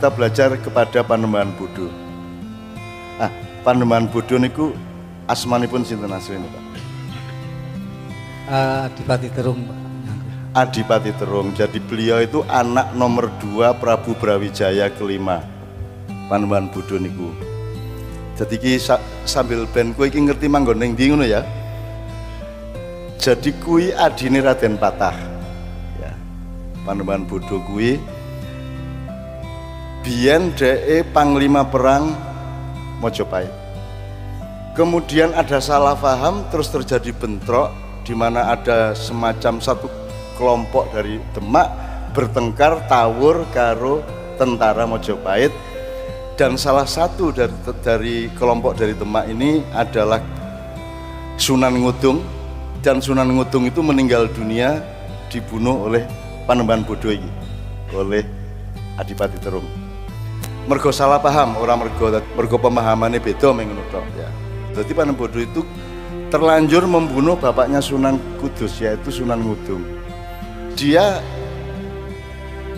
kita belajar kepada Panembahan Budo. Ah, Panembahan Budo niku asmanipun sinten asline, Pak? Uh, Adipati Terung, Pak. Adipati Terung. Jadi beliau itu anak nomor dua Prabu Brawijaya kelima. Panembahan Budo niku. Jadi ki sambil ben kowe iki ngerti manggon ning ndi ngono ya. Jadi kui adine Raden Patah. Ya. Panembahan Budo kui biyen de panglima perang Mojopahit. Kemudian ada salah paham terus terjadi bentrok di mana ada semacam satu kelompok dari Demak bertengkar tawur karo tentara Mojopahit dan salah satu dari, dari kelompok dari Demak ini adalah Sunan Ngudung. Dan Sunan Ngudung itu meninggal dunia dibunuh oleh Panembahan Bodoh oleh Adipati Terung mergo salah paham orang mergo mergo pemahamannya beda menurut ya. Jadi Panembahan Bodoh itu terlanjur membunuh bapaknya Sunan Kudus yaitu Sunan Ngudung. Dia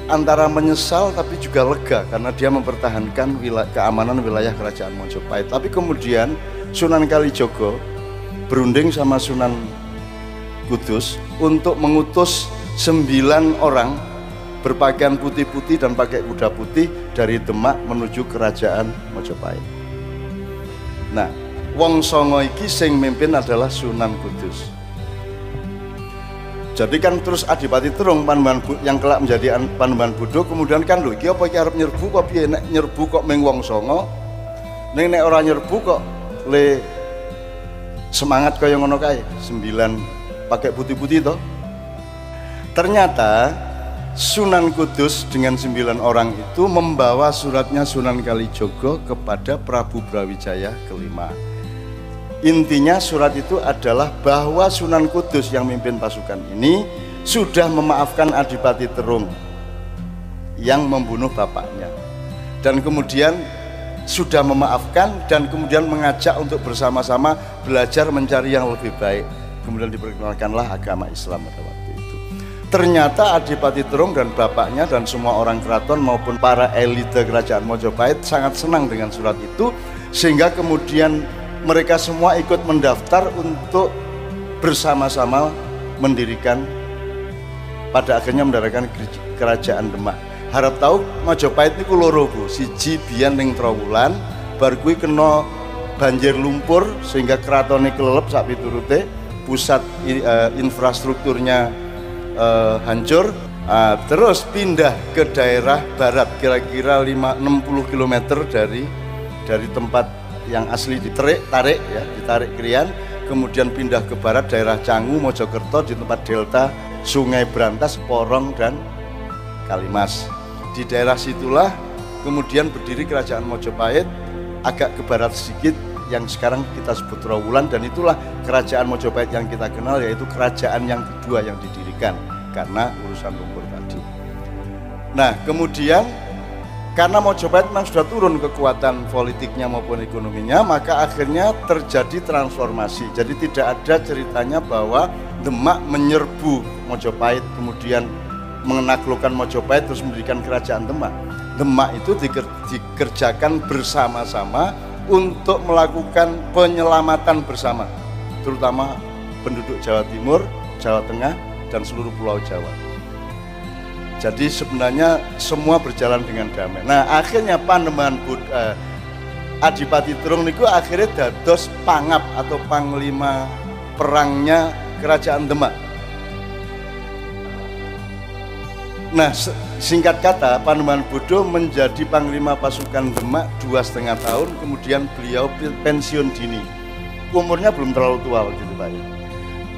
antara menyesal tapi juga lega karena dia mempertahankan wilayah, keamanan wilayah kerajaan Mojopahit. Tapi kemudian Sunan Kalijogo berunding sama Sunan Kudus untuk mengutus sembilan orang berpakaian putih-putih dan pakai kuda putih dari Demak menuju kerajaan Mojopahit. Nah, Wong Songo iki sing mimpin adalah Sunan Kudus. Jadi kan terus Adipati Terung Panembahan yang kelak menjadi Panembahan Budo kemudian kan lho iki apa iki arep nyerbu kok piye nek nyerbu kok ming wong songo ning nek ora nyerbu kok le semangat kaya ngono kae sembilan pakai putih-putih toh ternyata Sunan Kudus dengan sembilan orang itu membawa suratnya Sunan Kalijogo kepada Prabu Brawijaya kelima Intinya surat itu adalah bahwa Sunan Kudus yang memimpin pasukan ini sudah memaafkan Adipati Terung yang membunuh bapaknya. Dan kemudian sudah memaafkan dan kemudian mengajak untuk bersama-sama belajar mencari yang lebih baik. Kemudian diperkenalkanlah agama Islam pada waktu. Ternyata Adipati Terung dan bapaknya dan semua orang keraton maupun para elite kerajaan Mojopahit sangat senang dengan surat itu sehingga kemudian mereka semua ikut mendaftar untuk bersama-sama mendirikan pada akhirnya mendirikan kerajaan Demak. Harap tahu Majapahit ini loro Bu, siji biyen ning Trawulan, bar kuwi kena banjir lumpur sehingga keraton kelelep sak piturute, pusat uh, infrastrukturnya uh, hancur, uh, terus pindah ke daerah barat kira-kira 5 60 km dari dari tempat yang asli ditarik tarik ya ditarik krian. Kemudian pindah ke barat daerah Canggu Mojokerto di tempat delta Sungai Brantas Porong dan Kalimas. Di daerah situlah kemudian berdiri kerajaan Mojopahit agak ke barat sedikit yang sekarang kita sebut Trawulan dan itulah kerajaan Mojopahit yang kita kenal yaitu kerajaan yang kedua yang didirikan karena urusan lumpur tadi. Nah, kemudian karena Mojopahit memang sudah turun kekuatan politiknya maupun ekonominya, maka akhirnya terjadi transformasi. Jadi tidak ada ceritanya bahwa Demak menyerbu Mojopahit, kemudian menaklukkan Mojopahit terus mendirikan kerajaan Demak. Demak itu dikerjakan bersama-sama untuk melakukan penyelamatan bersama, terutama penduduk Jawa Timur, Jawa Tengah, dan seluruh Pulau Jawa. Jadi sebenarnya semua berjalan dengan damai. Nah akhirnya Panembahan Buddha, eh, Adipati Trung niku akhirnya dados pangap atau panglima perangnya kerajaan Demak. Nah singkat kata Panembahan Bodo menjadi panglima pasukan Demak dua setengah tahun kemudian beliau pensiun dini. Umurnya belum terlalu tua waktu itu Pak ya.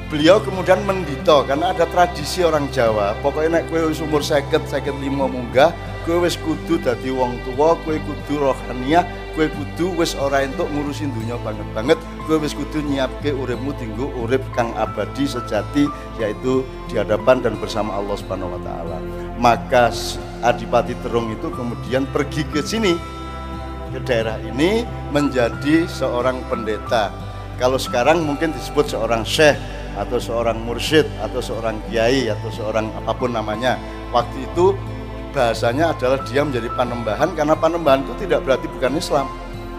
Beliau kemudian mendito karena ada tradisi orang Jawa. Pokoknya nek kue umur seket seket lima munggah kue wis kudu dadi wong tua kue kudu rohaniah kue kudu wis ora entuk ngurusin dunia banget banget kue wis kudu nyiapke uripmu tinggu urip kang abadi sejati yaitu di hadapan dan bersama Allah Subhanahu wa taala maka Adipati Terung itu kemudian pergi ke sini ke daerah ini menjadi seorang pendeta kalau sekarang mungkin disebut seorang syekh atau seorang mursyid atau seorang kiai atau seorang apa pun namanya waktu itu bahasanya adalah dia menjadi panembahan karena panembahan itu tidak berarti bukan Islam.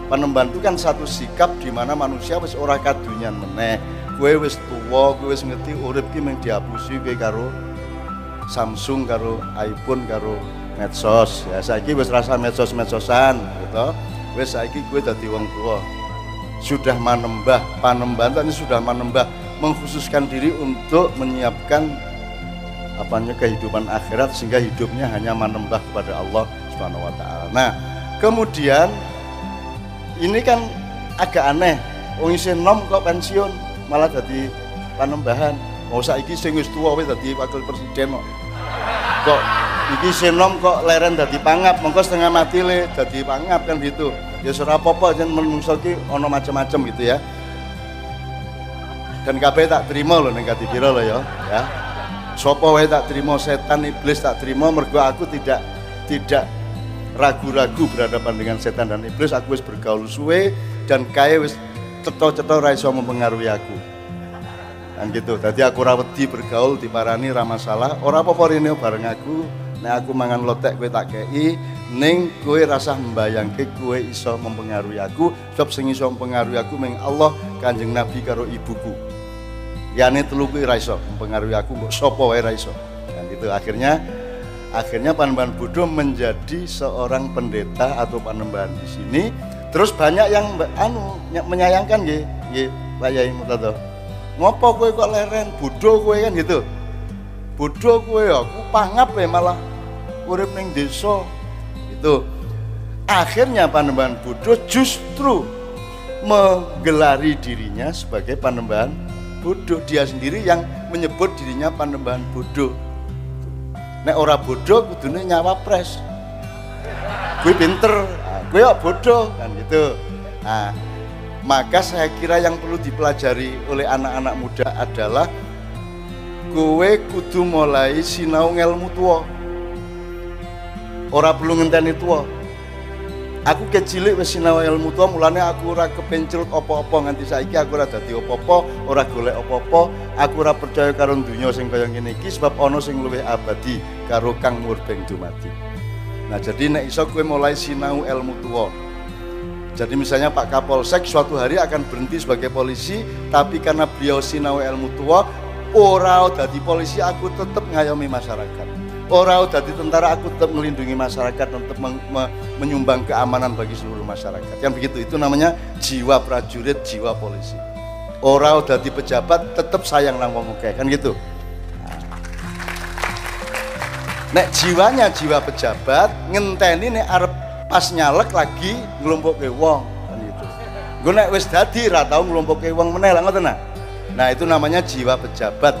Panembahan itu kan satu sikap di mana manusia wis ora kadunyan meneh. Kowe wis tuwa, kowe wis ngerti urip ki mung dihapusi kowe karo Samsung karo iPhone karo medsos. Ya saiki wis rasa medsos-medsosan gitu. Wis saiki kowe dadi wong tua. Sudah manembah, panembahan tadi sudah manembah mengkhususkan diri untuk menyiapkan apanya kehidupan akhirat sehingga hidupnya hanya menembah kepada Allah Subhanahu wa taala. Nah, kemudian ini kan agak aneh. Wong isih nom kok pensiun malah jadi panembahan. Mau saiki sing wis tuwa wis dadi wakil presiden kok. Kok iki senom kok leren dadi pangap, mengko setengah mati le dadi pangap kan gitu. Ya ora apa-apa jen menungso ana macam-macam gitu ya. Dan kabeh tak terima loh ning piro loh ya, ya. Sopo wae tak terima setan iblis tak terima mergo aku tidak tidak ragu-ragu berhadapan dengan setan dan iblis aku wis bergaul suwe dan kaya wis cetha-cetha ra iso mempengaruhi aku kan gitu. Tadi aku rawedi bergaul di parani ra masalah. Ora apa-apa rene bareng aku. Nek aku mangan lotek kowe tak kei. Ning kowe rasa mbayangke kowe iso mempengaruhi aku sebab sing iso mempengaruhi aku meng Allah Kanjeng Nabi karo ibuku. Yani telu kuwi ra iso mempengaruhi aku mbok sapa wae ra iso. Kan gitu. Akhirnya akhirnya Panembahan Budo menjadi seorang pendeta atau panembahan di sini. Terus banyak yang anu menyayangkan nggih nggih Pak Yai ngopo kowe kok leren? Budo kowe kan gitu. Budo kowe aku pangap ya malah urip ning desa. Itu akhirnya Panembahan Budo justru menggelari dirinya sebagai Panembahan bodoh dia sendiri yang menyebut dirinya panembahan bodoh nek ora bodoh kudune nyawa pres. Gue pinter. Nah, gue kok bodoh kan gitu. Nah maka saya kira yang perlu dipelajari oleh anak-anak muda adalah gue kudu mulai sinau ngelmu tua ora perlu ngenteni tua aku kecilik wis sinau ilmu tua mulane aku ora kepencrut apa-apa nganti saiki aku ora dadi apa-apa ora golek apa-apa aku ora percaya karo dunya sing kaya ngene iki sebab ana sing luwih abadi karo kang murbeng dumati nah jadi nek iso kowe mulai sinau ilmu tua jadi misalnya Pak Kapolsek suatu hari akan berhenti sebagai polisi tapi karena beliau sinau ilmu tua ora dadi polisi aku tetap ngayomi masyarakat Orang jadi tentara aku tetap melindungi masyarakat me menyumbang keamanan bagi seluruh masyarakat. Yang begitu itu namanya jiwa prajurit, jiwa polisi. Orang jadi pejabat tetap sayang nang wong kan gitu. Nek jiwanya jiwa pejabat ngenteni nek arep pas nyalek lagi nglumpukke wong kan gitu. Gue nek wis dadi ra tau nglumpukke wong meneh lah ngoten Nah, itu namanya jiwa pejabat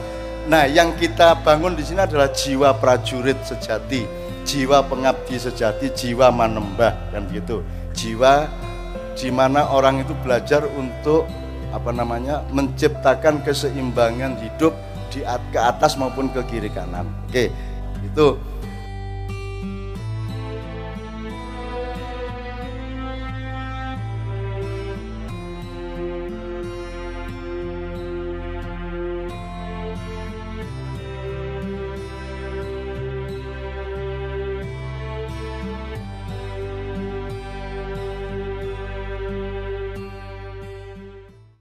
Nah, yang kita bangun di sini adalah jiwa prajurit sejati, jiwa pengabdi sejati, jiwa manembah dan gitu. Jiwa di mana orang itu belajar untuk apa namanya? menciptakan keseimbangan hidup di ke atas maupun ke kiri kanan. Oke. Itu